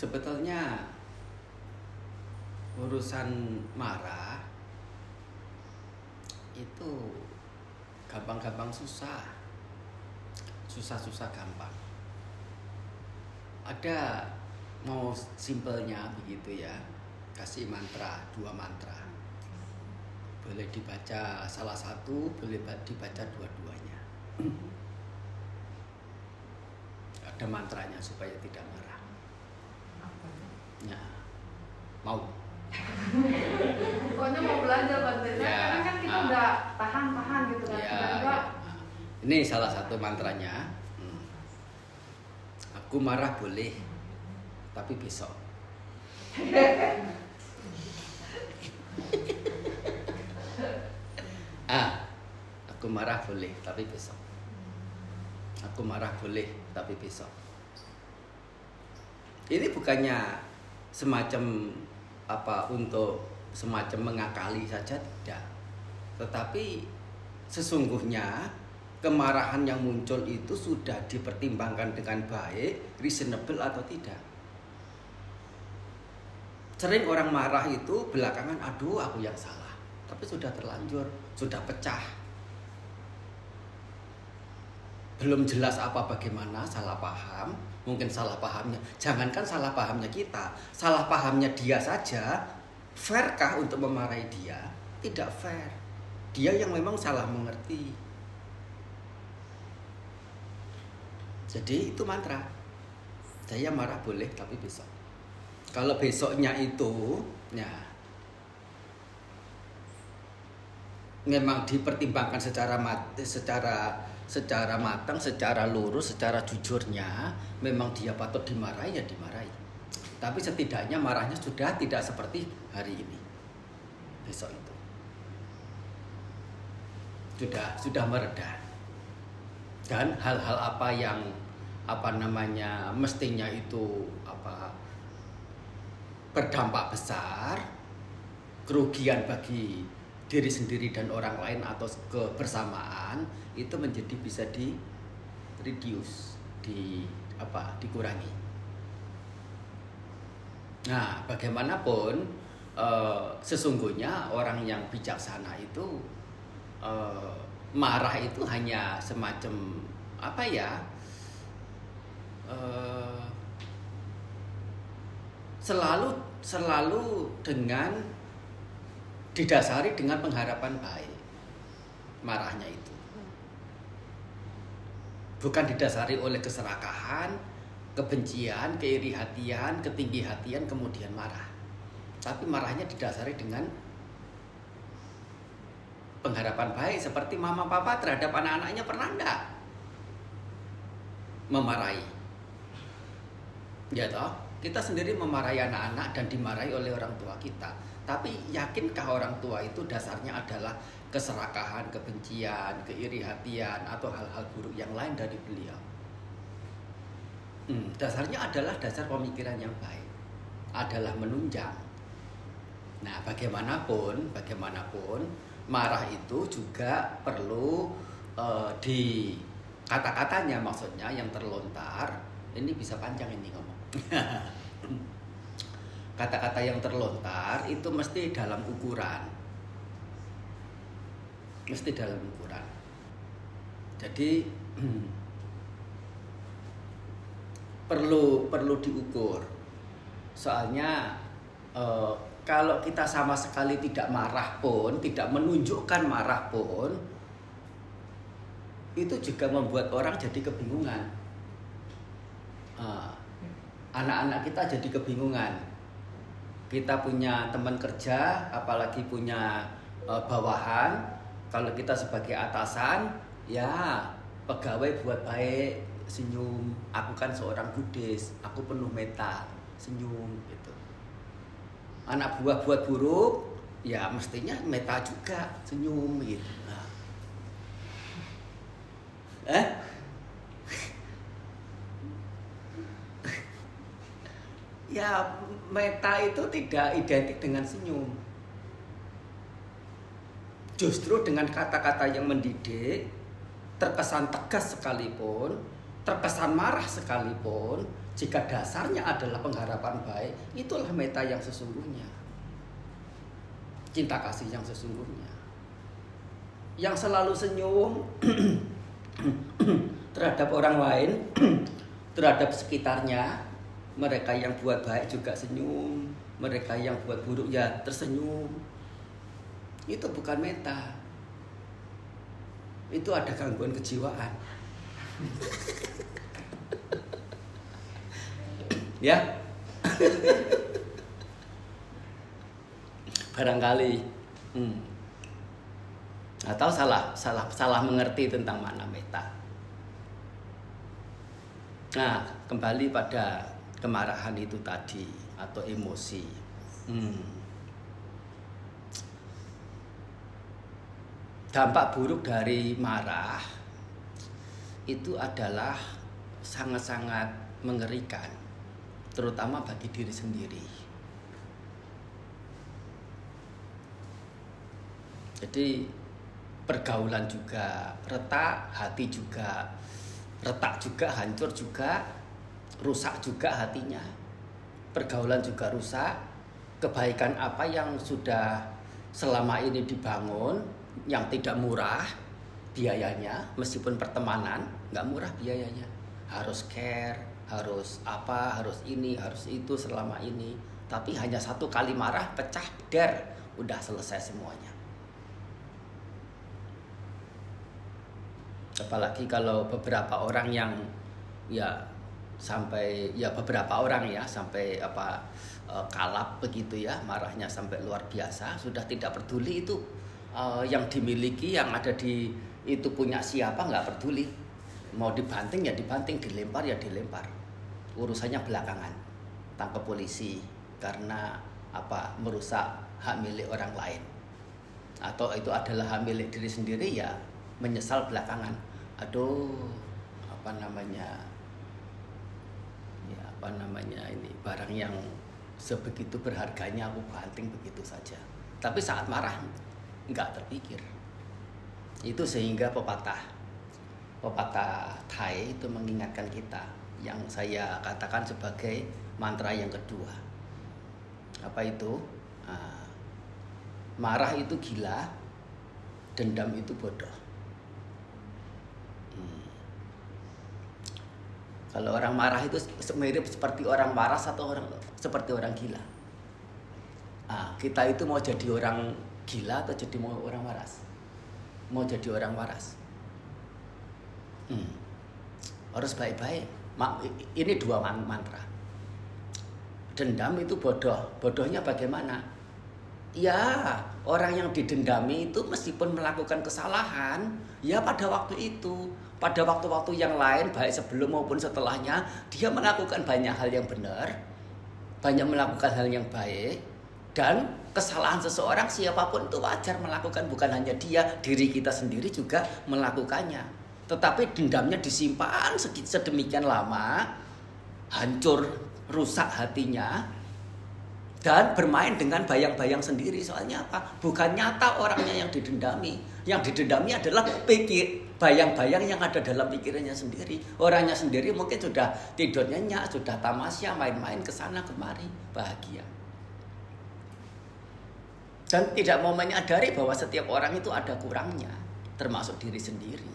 sebetulnya urusan marah itu gampang-gampang susah. Susah-susah gampang. Ada mau simpelnya begitu ya. Kasih mantra dua mantra. Boleh dibaca salah satu boleh dibaca dua-duanya. Ada mantranya supaya tidak marah ya. Mau. Pokoknya mau belajar Bante Ya, karena kan kita ah. udah tahan-tahan gitu kan. Ya, tiba-tiba ya. ini salah satu mantranya. Hmm. aku marah boleh tapi besok. Ah aku marah boleh tapi besok. Aku marah boleh tapi besok. Ini bukannya semacam apa untuk semacam mengakali saja tidak. Tetapi sesungguhnya kemarahan yang muncul itu sudah dipertimbangkan dengan baik reasonable atau tidak. Sering orang marah itu belakangan aduh aku yang salah. Tapi sudah terlanjur sudah pecah belum jelas apa bagaimana salah paham mungkin salah pahamnya. Jangankan salah pahamnya kita salah pahamnya dia saja fairkah untuk memarahi dia? Tidak fair. Dia yang memang salah mengerti. Jadi itu mantra. Saya marah boleh tapi besok. Kalau besoknya itu ya memang dipertimbangkan secara mat, secara secara matang, secara lurus, secara jujurnya, memang dia patut dimarahi ya dimarahi. Tapi setidaknya marahnya sudah tidak seperti hari ini. Besok itu. Sudah sudah mereda. Dan hal-hal apa yang apa namanya mestinya itu apa berdampak besar kerugian bagi diri sendiri dan orang lain atau kebersamaan itu menjadi bisa di reduce di apa dikurangi. Nah bagaimanapun eh, sesungguhnya orang yang bijaksana itu eh, marah itu hanya semacam apa ya eh, selalu selalu dengan didasari dengan pengharapan baik. Marahnya itu. Bukan didasari oleh keserakahan kebencian keiri hatian ketinggi hatian kemudian marah. Tapi marahnya didasari dengan pengharapan baik. Seperti mama papa terhadap anak-anaknya pernah enggak? Memarahi. Ya toh kita sendiri memarahi anak-anak dan dimarahi oleh orang tua kita tapi yakinkah orang tua itu dasarnya adalah keserakahan, kebencian, keiri hatian atau hal-hal buruk yang lain dari beliau? Hmm, dasarnya adalah dasar pemikiran yang baik, adalah menunjang. Nah, bagaimanapun, bagaimanapun marah itu juga perlu eh, di kata-katanya maksudnya yang terlontar. Ini bisa panjang ini ngomong. kata-kata yang terlontar itu mesti dalam ukuran. Mesti dalam ukuran. Jadi perlu perlu diukur. Soalnya eh, kalau kita sama sekali tidak marah pun tidak menunjukkan marah pun itu juga membuat orang jadi kebingungan. Ah, anak-anak kita jadi kebingungan kita punya teman kerja, apalagi punya e, bawahan, kalau kita sebagai atasan, ya pegawai buat baik, senyum. Aku kan seorang Buddhis, aku penuh meta, senyum gitu. Anak buah buat buruk, ya mestinya meta juga, senyum gitu. Nah. Eh? Ya meta itu tidak identik dengan senyum. Justru dengan kata-kata yang mendidik, terkesan tegas sekalipun, terkesan marah sekalipun, jika dasarnya adalah pengharapan baik, itulah meta yang sesungguhnya. Cinta kasih yang sesungguhnya. Yang selalu senyum terhadap orang lain, terhadap sekitarnya, mereka yang buat baik juga senyum, mereka yang buat buruk ya tersenyum. Itu bukan meta. Itu ada gangguan kejiwaan. ya. Barangkali hmm. atau salah salah salah mengerti tentang makna meta. Nah, kembali pada kemarahan itu tadi atau emosi. Hmm. Dampak buruk dari marah itu adalah sangat-sangat mengerikan, terutama bagi diri sendiri. Jadi pergaulan juga retak, hati juga retak juga, hancur juga, rusak juga hatinya. Pergaulan juga rusak. Kebaikan apa yang sudah selama ini dibangun yang tidak murah biayanya meskipun pertemanan nggak murah biayanya harus care harus apa harus ini harus itu selama ini tapi hanya satu kali marah pecah der udah selesai semuanya apalagi kalau beberapa orang yang ya sampai ya beberapa orang ya sampai apa e, kalap begitu ya marahnya sampai luar biasa sudah tidak peduli itu uh, yang dimiliki yang ada di itu punya siapa nggak peduli. Mau dibanting ya dibanting dilempar ya dilempar. Urusannya belakangan tangkap polisi karena apa merusak hak milik orang lain. Atau itu adalah hak milik diri sendiri ya menyesal belakangan. Aduh apa namanya apa namanya ini barang yang sebegitu berharganya aku banting begitu saja. Tapi saat marah nggak terpikir. Itu sehingga pepatah pepatah Thai itu mengingatkan kita yang saya katakan sebagai mantra yang kedua. Apa itu? Nah, marah itu gila dendam itu bodoh Kalau orang marah itu mirip seperti orang waras atau orang seperti orang gila. Nah, kita itu mau jadi orang gila atau jadi mau orang waras? Mau jadi orang waras. Hmm. Harus baik-baik. Ini dua mantra. Dendam itu bodoh. Bodohnya bagaimana? Ya, orang yang didendami itu meskipun melakukan kesalahan, ya pada waktu itu pada waktu-waktu yang lain baik sebelum maupun setelahnya dia melakukan banyak hal yang benar banyak melakukan hal yang baik dan kesalahan seseorang siapa pun itu wajar melakukan bukan hanya dia diri kita sendiri juga melakukannya. Tetapi dendamnya disimpan sedemikian lama hancur rusak hatinya dan bermain dengan bayang-bayang sendiri soalnya apa bukan nyata orangnya yang didendami yang didendami adalah pikir bayang-bayang yang ada dalam pikirannya sendiri. Orangnya sendiri mungkin sudah tidur nyenyak, sudah tamasya, main-main ke sana kemari, bahagia. Dan tidak mau menyadari bahwa setiap orang itu ada kurangnya, termasuk diri sendiri.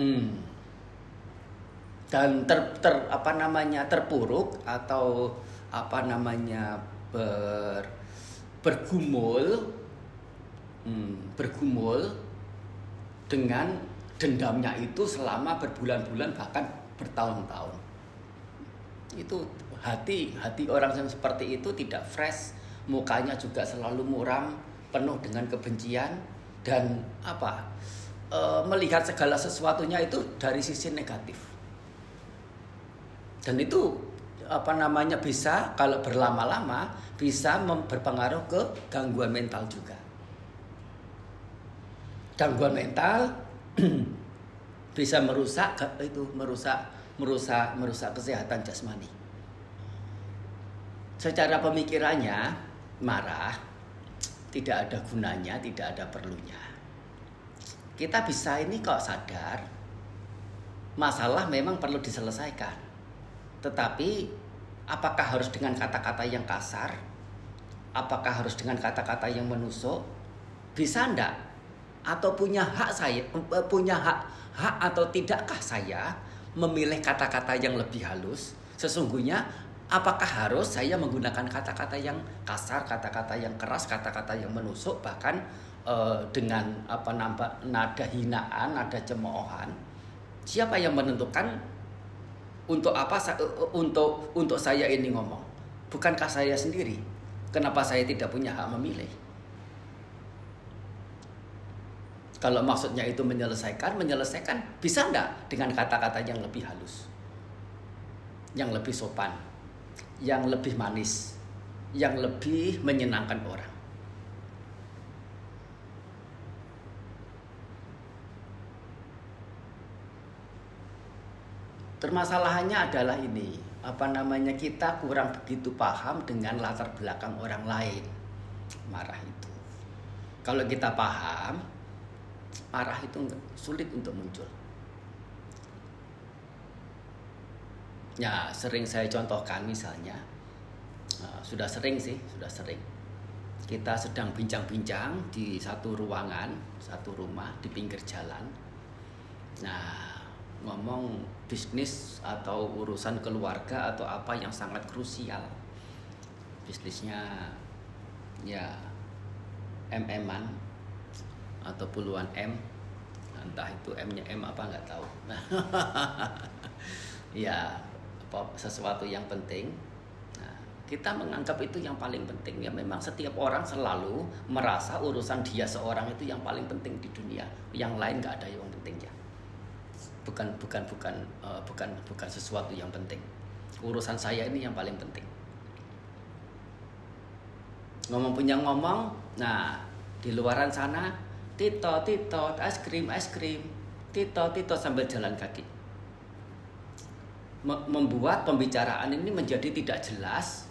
Hmm. Dan ter, ter apa namanya terpuruk atau apa namanya ber bergumul hmm, bergumul dengan dendamnya itu selama berbulan-bulan bahkan bertahun-tahun. Itu hati hati orang yang seperti itu tidak fresh, mukanya juga selalu muram, penuh dengan kebencian dan apa? E, melihat segala sesuatunya itu dari sisi negatif. Dan itu apa namanya bisa kalau berlama-lama bisa berpengaruh ke gangguan mental juga gangguan mental bisa merusak itu merusak merusak merusak kesehatan jasmani. Secara pemikirannya marah tidak ada gunanya, tidak ada perlunya. Kita bisa ini kok sadar masalah memang perlu diselesaikan. Tetapi apakah harus dengan kata-kata yang kasar? Apakah harus dengan kata-kata yang menusuk? Bisa ndak? Atau punya hak saya, eh, punya hak hak atau tidakkah saya memilih kata-kata yang lebih halus? Sesungguhnya apakah harus saya menggunakan kata-kata yang kasar, kata-kata yang keras, kata-kata yang menusuk bahkan uh, dengan apa nampak nada hinaan, nada cemoohan? Siapa yang menentukan untuk apa untuk untuk saya ini ngomong? Bukankah saya sendiri? Kenapa saya tidak punya hak memilih? Kalau maksudnya itu menyelesaikan, menyelesaikan bisa enggak dengan kata-kata yang lebih halus, yang lebih sopan, yang lebih manis, yang lebih menyenangkan orang. Permasalahannya adalah ini, apa namanya kita kurang begitu paham dengan latar belakang orang lain. Marah itu. Kalau kita paham, marah itu sulit untuk muncul. Ya, sering saya contohkan misalnya, uh, sudah sering sih, sudah sering. Kita sedang bincang-bincang di satu ruangan, satu rumah di pinggir jalan. Nah, ngomong bisnis atau urusan keluarga atau apa yang sangat krusial. Bisnisnya ya mm-an atau puluhan m entah itu m-nya m apa nggak tahu. Ya sesuatu yang penting. Nah, kita menganggap itu yang paling penting. Ya memang setiap orang selalu merasa urusan dia seorang itu yang paling penting di dunia. Yang lain nggak ada yang penting ya bukan bukan bukan uh, bukan bukan sesuatu yang penting. Urusan saya ini yang paling penting. Ngomong punya ngomong nah di luaran sana tito tito es krim es krim tito tito sambil jalan kaki. Membuat pembicaraan ini menjadi tidak jelas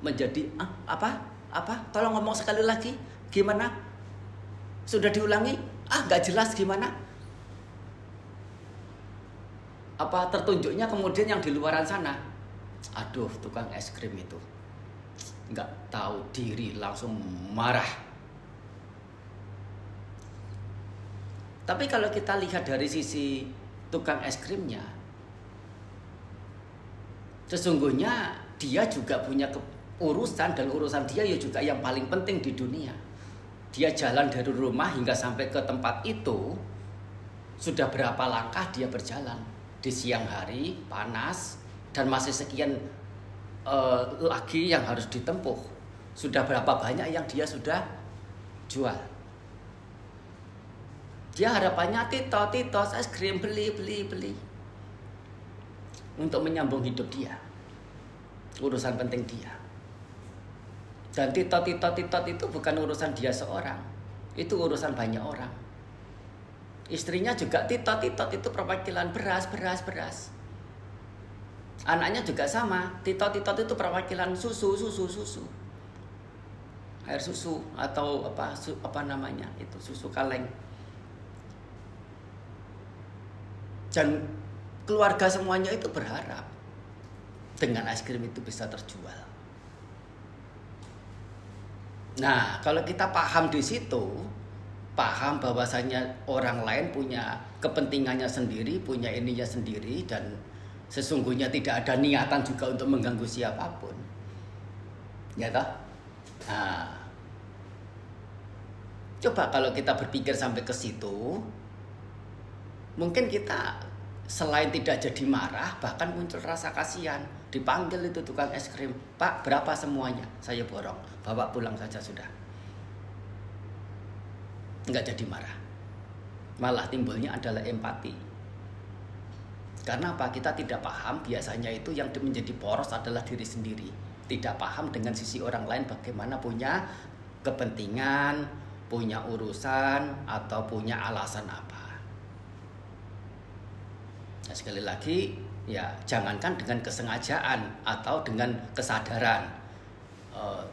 menjadi ah, apa? Apa? Tolong ngomong sekali lagi. Gimana? Sudah diulangi? Ah nggak jelas gimana apa tertunjuknya kemudian yang di luaran sana. Aduh tukang es krim itu. Nggak tahu diri langsung marah. Tapi kalau kita lihat dari sisi tukang es krimnya sesungguhnya dia juga punya urusan dan urusan dia ya juga yang paling penting di dunia. Dia jalan dari rumah hingga sampai ke tempat itu sudah berapa langkah dia berjalan di siang hari panas dan masih sekian uh, lagi yang harus ditempuh. Sudah berapa banyak yang dia sudah jual. Dia harapannya tito, tito, es krim, beli, beli, beli. Untuk menyambung hidup dia. Urusan penting dia. Dan tito, tito, tito itu bukan urusan dia seorang. Itu urusan banyak orang. Istrinya juga titot-titot itu perwakilan beras, beras, beras. Anaknya juga sama, titot-titot itu perwakilan susu, susu, susu. Air susu atau apa su, apa namanya? Itu susu kaleng. Dan keluarga semuanya itu berharap dengan es krim itu bisa terjual. Nah, kalau kita paham di situ, paham bahwasanya orang lain punya kepentingannya sendiri, punya ininya sendiri dan sesungguhnya tidak ada niatan juga untuk mengganggu siapa pun. Ya toh? Nah, coba kalau kita berpikir sampai ke situ, mungkin kita selain tidak jadi marah, bahkan muncul rasa kasihan. Dipanggil itu tukang es krim, Pak berapa semuanya? Saya borong, bawa pulang saja sudah nggak jadi marah. Malah timbulnya adalah empati. Karena apa? Kita tidak paham biasanya itu yang menjadi poros adalah diri sendiri. Tidak paham dengan sisi orang lain bagaimana punya kepentingan, punya urusan, atau punya alasan apa. Nah, sekali lagi, ya jangankan dengan kesengajaan atau dengan kesadaran. Uh,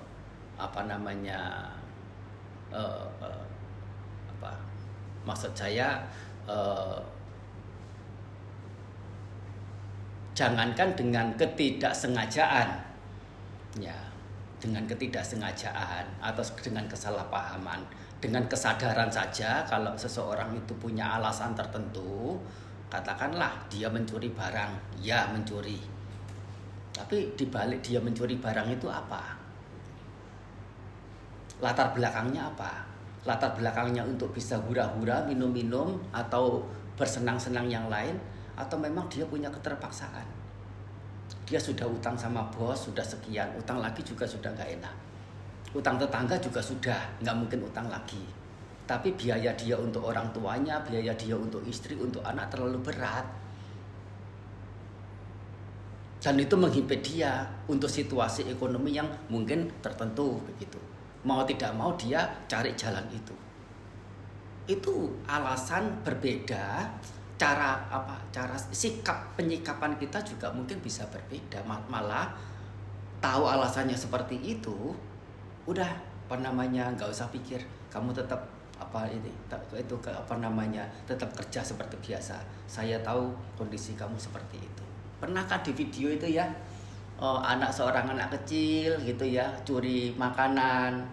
apa namanya uh, uh, maksud saya uh, jangankan dengan ketidaksengajaan ya dengan ketidaksengajaan atau dengan kesalahpahaman dengan kesadaran saja kalau seseorang itu punya alasan tertentu katakanlah dia mencuri barang ya mencuri. Tapi dibalik dia mencuri barang itu apa? Latar belakangnya apa latar belakangnya untuk bisa hura-hura minum-minum atau bersenang-senang yang lain atau memang dia punya keterpaksaan. Dia sudah utang sama bos sudah sekian utang lagi juga sudah nggak enak. Utang tetangga juga sudah nggak mungkin utang lagi. Tapi biaya dia untuk orang tuanya biaya dia untuk istri untuk anak terlalu berat. Dan itu menghimpit dia untuk situasi ekonomi yang mungkin tertentu begitu mau tidak mau dia cari jalan itu. Itu alasan berbeda cara apa cara sikap penyikapan kita juga mungkin bisa berbeda. Malah tahu alasannya seperti itu udah apa namanya nggak usah pikir kamu tetap apa ini itu apa namanya tetap kerja seperti biasa. Saya tahu kondisi kamu seperti itu. Pernahkah di video itu ya oh, anak seorang anak kecil gitu ya curi makanan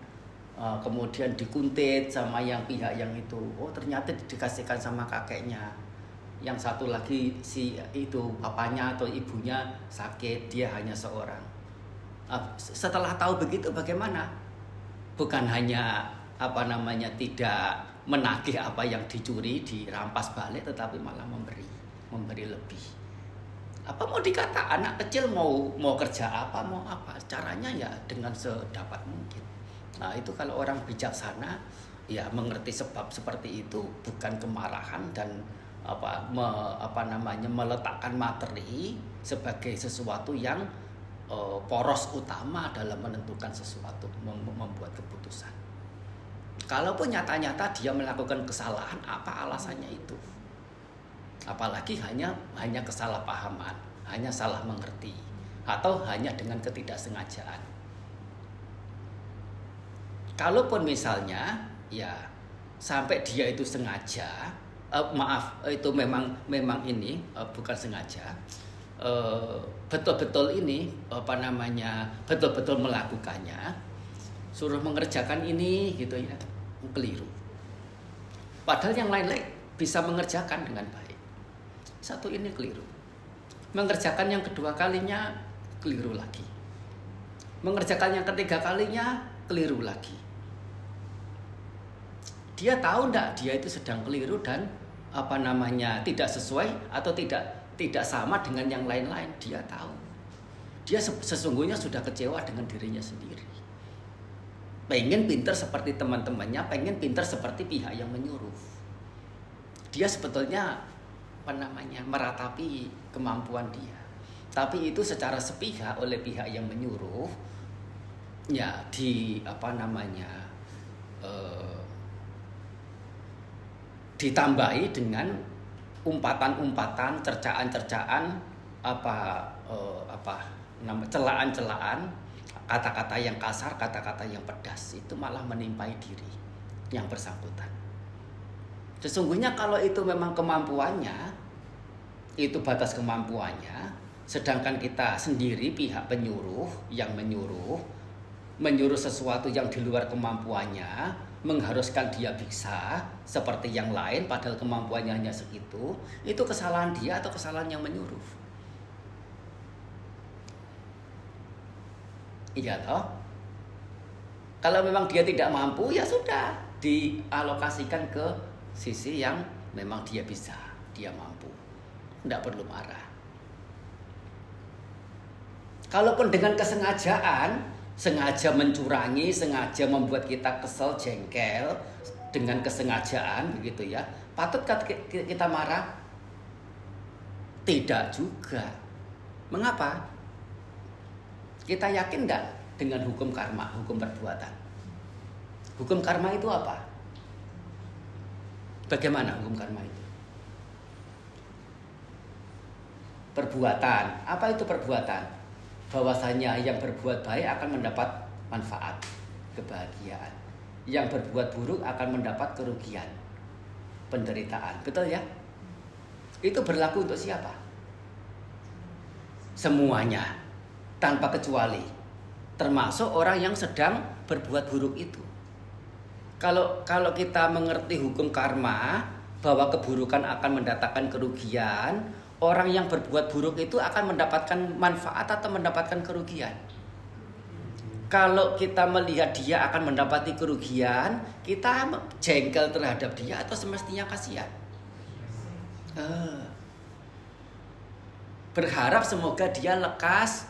oh, kemudian dikuntit sama yang pihak yang itu. Oh ternyata dikasihkan sama kakeknya. Yang satu lagi si itu papanya atau ibunya sakit dia hanya seorang. Ah, setelah tahu begitu bagaimana? Bukan hanya apa namanya tidak menagih apa yang dicuri dirampas balik tetapi malah memberi memberi lebih apa mau dikata anak kecil mau mau kerja apa mau apa caranya ya dengan sedapat mungkin nah itu kalau orang bijaksana ya mengerti sebab seperti itu bukan kemarahan dan apa me, apa namanya meletakkan materi sebagai sesuatu yang uh, poros utama dalam menentukan sesuatu, mem membuat keputusan. Kalaupun nyata-nyata dia melakukan kesalahan, apa alasannya itu? Apalagi hanya hanya kesalahpahaman, hanya salah mengerti, atau hanya dengan ketidaksengajaan. Kalaupun misalnya ya sampai dia itu sengaja, uh, maaf itu memang memang ini uh, bukan sengaja, Eh, betul-betul uh, ini apa namanya betul-betul melakukannya suruh mengerjakan ini gitu ya keliru padahal yang lain-lain bisa mengerjakan dengan baik satu ini keliru mengerjakan yang kedua kalinya keliru lagi mengerjakan yang ketiga kalinya keliru lagi dia tahu ndak dia itu sedang keliru dan apa namanya tidak sesuai atau tidak tidak sama dengan yang lain-lain. Dia tahu. Dia sesungguhnya sudah kecewa dengan dirinya sendiri. Pengen pinter seperti teman-temannya, pengen pinter seperti pihak yang menyuruh. Dia sebetulnya apa namanya meratapi kemampuan dia. Tapi itu secara sepihak oleh pihak yang menyuruh, ya di apa namanya uh, ditambahi dengan umpatan-umpatan, cercaan-cercaan, apa uh, apa nama celaan-celaan, kata-kata yang kasar, kata-kata yang pedas itu malah menimpai diri yang bersangkutan. Sesungguhnya kalau itu memang kemampuannya, itu batas kemampuannya, sedangkan kita sendiri pihak penyuruh yang menyuruh menyuruh sesuatu yang di luar kemampuannya, mengharuskan dia bisa seperti yang lain padahal kemampuannya hanya segitu itu kesalahan dia atau kesalahan yang menyuruh. Iya toh? Kalau memang dia tidak mampu ya sudah dialokasikan ke sisi yang memang dia bisa dia mampu tidak perlu marah kalaupun dengan kesengajaan sengaja mencurangi, sengaja membuat kita kesel, jengkel dengan kesengajaan begitu ya. Patut kita marah? Tidak juga. Mengapa? Kita yakin enggak dengan hukum karma, hukum perbuatan? Hukum karma itu apa? Bagaimana hukum karma itu? Perbuatan. Apa itu perbuatan? bahwasanya yang berbuat baik akan mendapat manfaat, kebahagiaan. Yang berbuat buruk akan mendapat kerugian, penderitaan. Betul ya? Itu berlaku untuk siapa? semuanya tanpa kecuali termasuk orang yang sedang berbuat buruk itu kalau kalau kita mengerti hukum karma bahwa keburukan akan mendatangkan kerugian orang yang berbuat buruk itu akan mendapatkan manfaat atau mendapatkan kerugian kalau kita melihat dia akan mendapati kerugian, kita jengkel terhadap dia atau semestinya kasihan. Uh, berharap semoga dia lekas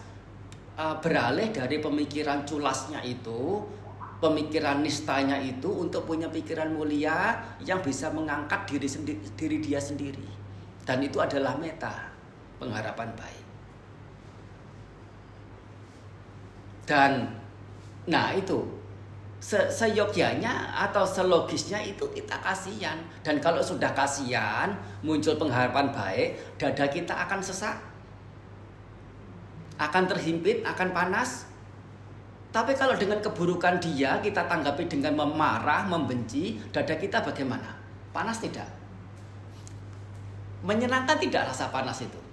uh, beralih dari pemikiran culasnya itu, pemikiran nistanya itu untuk punya pikiran mulia yang bisa mengangkat diri sendiri, diri dia sendiri. Dan itu adalah meta, pengharapan baik. Dan Nah itu se seyogyanya atau selogisnya itu kita kasihan dan kalau sudah kasihan muncul pengharapan baik dada kita akan sesak akan terhimpit akan panas tapi kalau dengan keburukan dia kita tanggapi dengan memarah membenci dada kita bagaimana panas tidak menyenangkan tidak rasa panas itu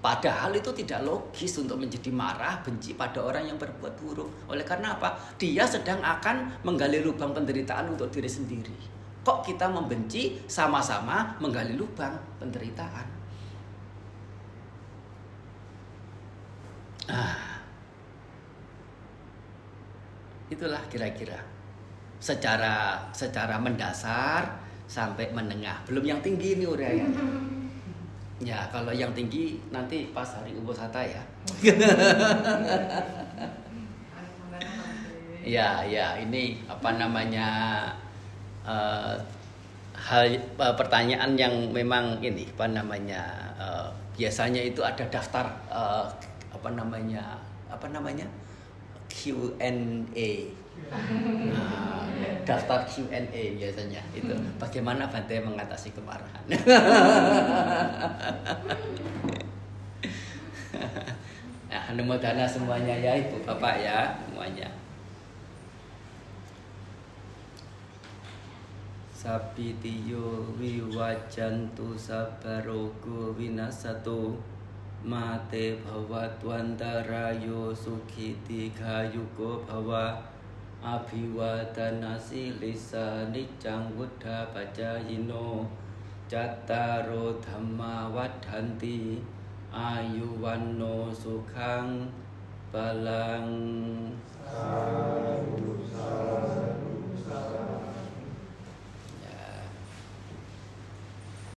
Padahal itu tidak logis untuk menjadi marah, benci pada orang yang berbuat buruk. Oleh karena apa? Dia sedang akan menggali lubang penderitaan untuk diri sendiri. Kok kita membenci sama-sama menggali lubang penderitaan? Ah. Itulah kira-kira secara secara mendasar sampai menengah. Belum yang tinggi ini udah ya. Ya, kalau yang tinggi nanti pas hari Ubosata ya. ya, ya, ini apa namanya uh, hal uh, pertanyaan yang memang ini apa namanya uh, biasanya itu ada daftar uh, apa namanya apa namanya Q&A. Nah, daftar Q&A biasanya itu bagaimana Bante mengatasi kemarahan. nah, dana semuanya ya Ibu Bapak ya semuanya. Sapitiyo wiwajantu sabarogo winasatu มาเตภวัตวันตารายโยสุขิติขายุโกภวะอภิวาตนาสิลิสานิจังวุฒาปัจายโน จัตตารโอธรรมาวัฏันตีอายุวันโนสุขังปลังสาธุสาธุ